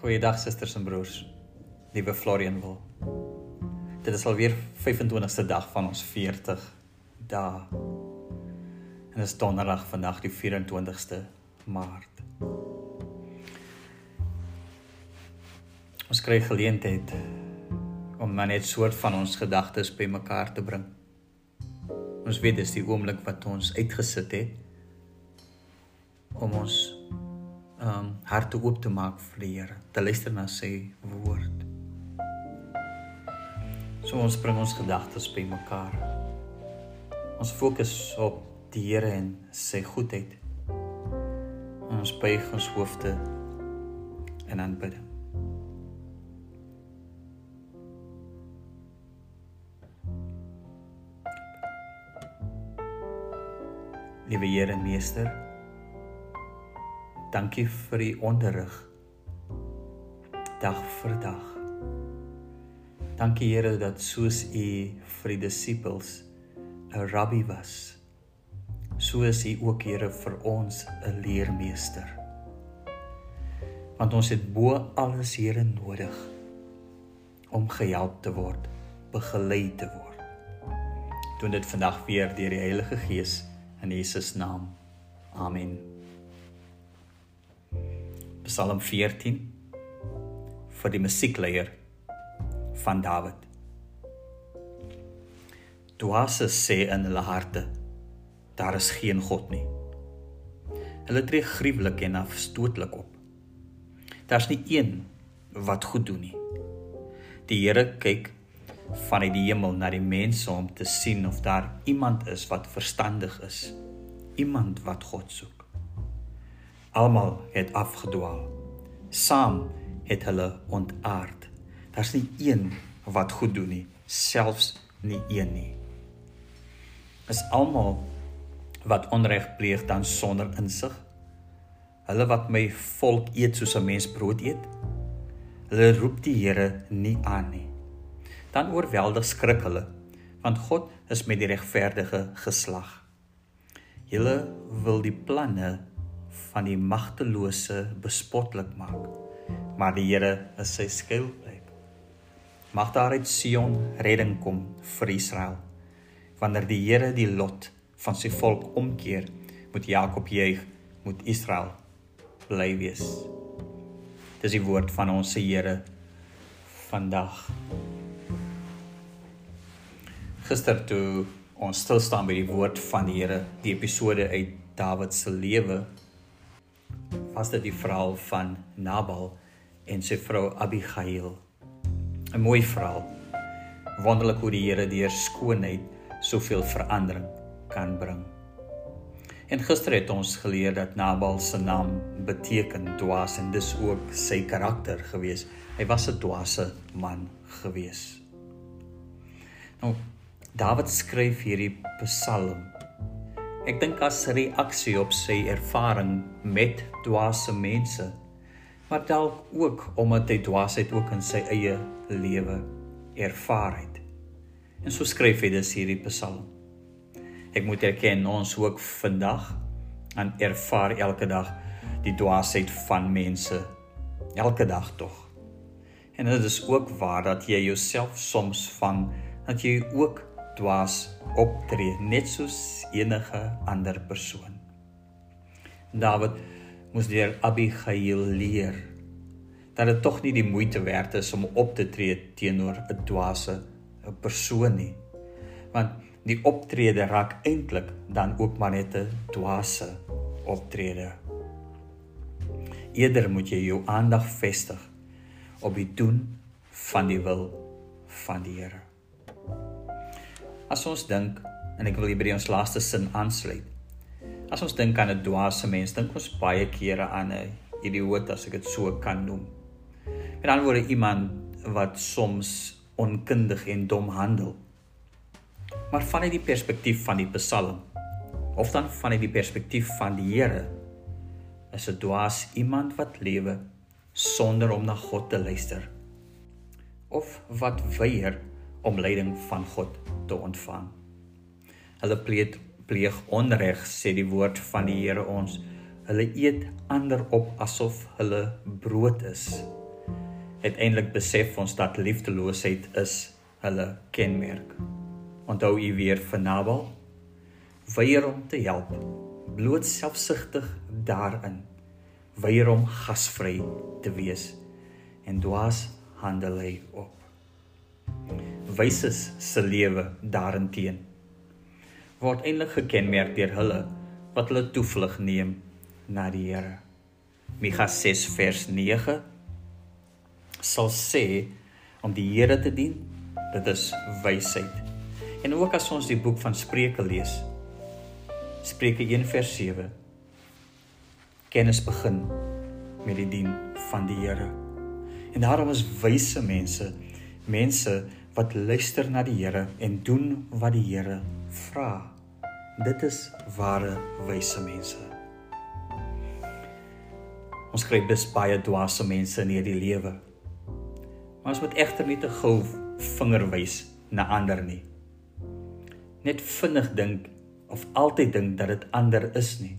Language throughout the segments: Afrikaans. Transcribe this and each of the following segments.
Goeiedag susters en broers. Liewe Florian wil. Dit is alweer 25ste dag van ons 40 dae. En is donderdag vandag die 24ste Maart. Ons kry geleentheid om maar net soort van ons gedagtes bymekaar te bring. Ons weet dis die oomblik wat ons uitgesit het om ons um harte oop te maak vir die Here, te luister na sy woord. So ons bring ons gedagtes bymekaar. Ons fokus op die Here en sy goedheid. Ons buig ons hoofde en aanbid. Liewe Here en Meester, Dankie vir die onderrig. Dag vir dag. Dankie Here dat soos U vir die disippels 'n rabbi was, so is U ook Here vir ons 'n leermeester. Want ons het bo alles Here nodig om gehelp te word, begelei te word. Doen dit vandag weer deur die Heilige Gees in Jesus naam. Amen. Psalm 14 vir die musiekleier van Dawid. Dwaase sê in hulle harte daar is geen God nie. Hulle tree gruwelik en afstootlik op. Daar's nie een wat goed doen nie. Die Here kyk vanuit die hemel na die mense om te sien of daar iemand is wat verstandig is, iemand wat God soek. Almal het afgedwaal. Saam het hulle ontaard. Daar's nie een wat goed doen nie, selfs nie een nie. Is almal wat onreg pleeg dan sonder insig? Hulle wat my volk eet soos 'n mens brood eet? Hulle roep die Here nie aan nie. Dan oorweldig skrik hulle, want God is met die regverdige geslag. Hulle wil die planne van die magtelose bespotlik maak. Maar die Here is sy skuilplek. Mag daar uit Sion redding kom vir Israel. Wanneer die Here die lot van sy volk omkeer, moet Jakob juig, moet Israel bly wees. Dis die woord van ons Here vandag. Gister toe ons stil staan by die woord van die Here, die episode uit Dawid se lewe was dit die verhaal van Nabal en sy vrou Abigail. 'n Mooi verhaal. Wonderlik hoe die Here deur skoonheid soveel verandering kan bring. En gister het ons geleer dat Nabal se naam beteken dwaas en dis ook sy karakter gewees. Hy was 'n dwaase man gewees. Nou Dawid skryf hierdie Psalm Ek dink as reaksie op sy ervaring met dwaase mense, maar dalk ook omdat hy dwaasheid ook in sy eie lewe ervaar het. En so skryf hy dus hierdie Psalm. Ek moet erken ons ook vandag aan ervaar elke dag die dwaasheid van mense elke dag tog. En dit is ook waar dat jy jouself soms vang dat jy ook dwaas optree net soos enige ander persoon. Dawid moes deur Abigail leer dat dit tog nie die moeite werd is om op te tree teenoor 'n dwaase persoon nie. Want die optrede raak eintlik dan ook maar net 'n dwaase optrede. Eerder moet jy jou aandag vestig op die doen van die wil van die Here. As ons dink en ek wil hier by ons laaste sin aansluit. As ons dink aan 'n dwaase mens, dink ons baie kere aan 'n idioot as ek dit so kan noem. Met ander woorde iemand wat soms onkundig en dom handel. Maar vanuit die perspektief van die Psalm of dan vanuit die perspektief van die Here is 'n dwaas iemand wat lewe sonder om na God te luister of wat weier om leiding van God te ontvang. Hulle pleeg pleeg onreg sê die woord van die Here ons. Hulle eet ander op asof hulle brood is. uiteindelik besef ons dat liefdeloosheid is hulle kenmerk. Onthou u weer van Nabal weier om te help, bloot selfsugtig daarin, weier om gasvry te wees en dwaas handel hy op. Wyses se lewe daarenteen word eintlik gekenmerk deur hulle wat hulle toevlug neem na die Here. Micha 6 vers 9 sal sê om die Here te dien, dit is wysheid. En ook as ons die boek van Spreuke lees, Spreuke 1 vers 7, kennis begin met die dien van die Here. En daarom is wyse mense, mense wat luister na die Here en doen wat die Here vra. Dit is ware wyse mense. Ons kry bes baie dwaase mense in hierdie lewe. Maar ons moet egter nie te gou vinger wys na ander nie. Net vinnig dink of altyd dink dat dit ander is nie.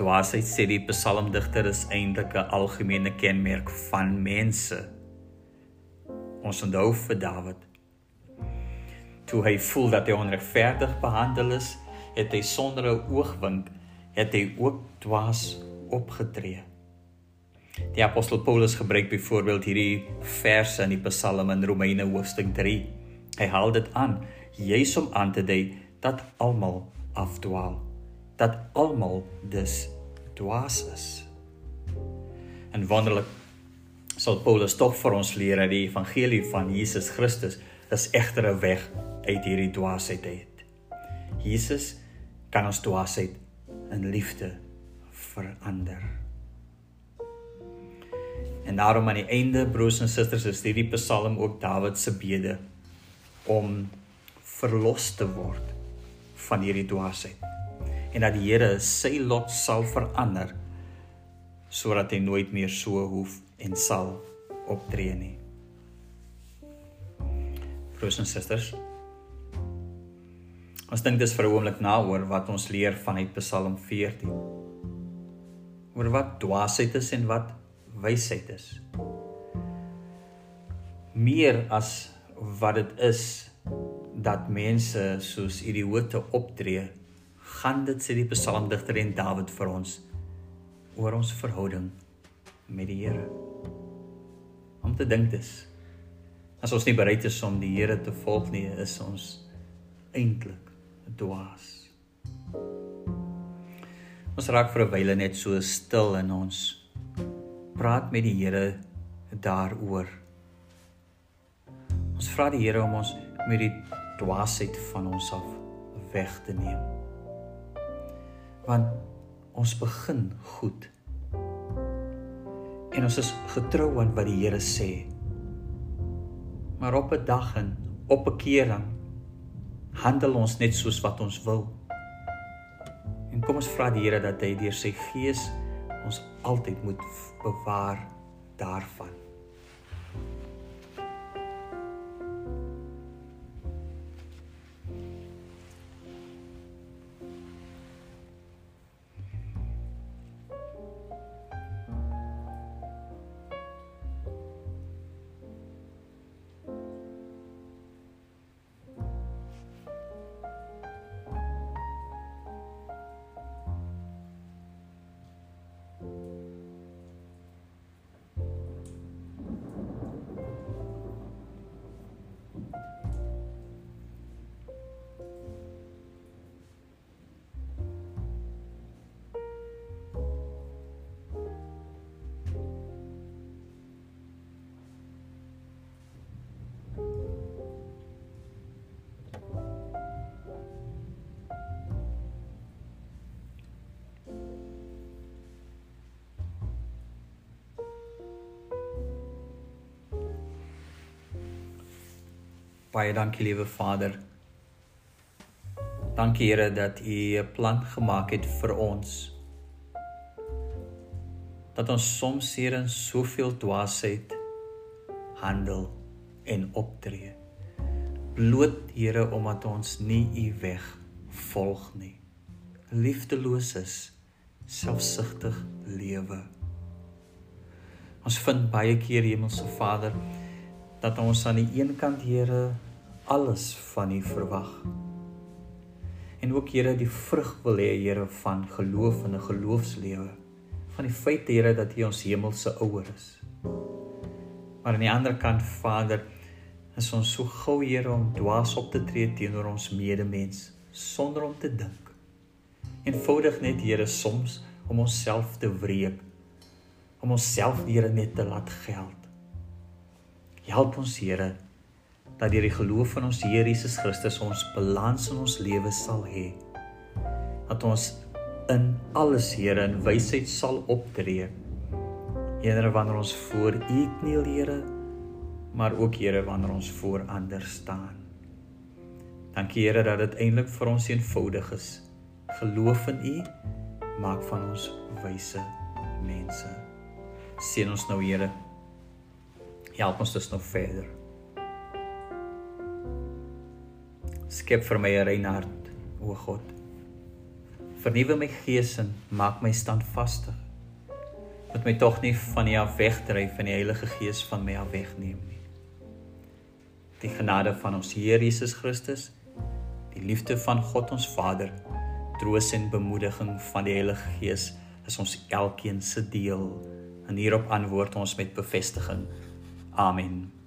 Dwaasheid sê die psalmdigter is eintlik 'n algemene kenmerk van mense. Ons onthou vir Dawid. Toe hy voel dat hy onregverdig behandel is, het hy sonder 'n oogwink het hy ook dwaas opgetree. Die apostel Paulus gebruik byvoorbeeld hierdie verse in die Psalme in Romeine hoofstuk 3. Hy haal dit aan juis om aan te dui dat almal afdwaal, dat almal dus dwaas is. En wonderlik sal Paulus tog vir ons leer dat die evangelie van Jesus Christus is egter 'n weg uit hierdie dwaasheid uit. Jesus kan ons dwaasheid in liefde verander. En daarom aan die einde broers en susters is hierdie Psalm ook Dawid se bede om verlos te word van hierdie dwaasheid. En dat die Here sy lot sal verander sodat hy nooit meer so hoef en sal optree nie. Broers en susters, ons dink dis vir 'n oomblik na oor wat ons leer vanuit Psalm 14. Oor wat dwaasheid is en wat wysheid is. Meer as wat dit is dat mense soos idioote optree, gaan dit sê die psalmdigter en Dawid vir ons oor ons verhouding met die Here. Om te dink dis as ons nie bereid is om die Here te volg nie, is ons eintlik dwaas. Ons raak vir 'n wyle net so stil in ons praat met die Here daaroor. Ons vra die Here om ons met die dwaasheid van ons af weg te neem. Want ons begin goed. En ons is getrou aan wat die Here sê. Maar op 'n dag en op 'n keer dan handel ons net soos wat ons wil. En kom ons vra die Here dat hy deur sy gees ons altyd moet bewaar daarvan. Baie dankie liewe Vader. Dankie Here dat U 'n plan gemaak het vir ons. Dat ons soms hier in soveel dwaasheid handel en optree. Bloot Here omdat ons nie U weg volg nie. Liefdeloos is, selfsugtig lewe. Ons vind baie keer Hemelse Vader dat ons aan die een kant Here alles van U verwag. En ook Here die vrug wil hê Here van geloof en 'n geloofslewe. Van die feit Here dat U ons hemelse ouer is. Maar aan die ander kant Vader is ons so gou Here om dwaas op te tree teenoor ons medemens sonder om te dink. Eenvoudig net Here soms om onsself te wreek. Om onsself Here net te laat geld. Help ons Here dat deur die geloof in ons Here Jesus Christus ons balans in ons lewe sal hê. Dat ons in alles Here in wysheid sal optree. Here wanneer ons voor U kniel Here, maar ook Here wanneer ons voor ander staan. Dankie Here dat dit eintlik vir ons eenvoudig is. Geloof in U maak van ons wyse mense. Seën ons nou Here. Help ons dus nog verder. Skep vir my 'n rein hart, o God. Vernuwe my gees en maak my standvastig. Moet my tog nie van U af wegdryf en die Heilige Gees van my af wegneem nie. Die genade van ons Here Jesus Christus, die liefde van God ons Vader, troos en bemoediging van die Heilige Gees is ons elkeen se deel. En hierop antwoord ons met bevestiging. Amen.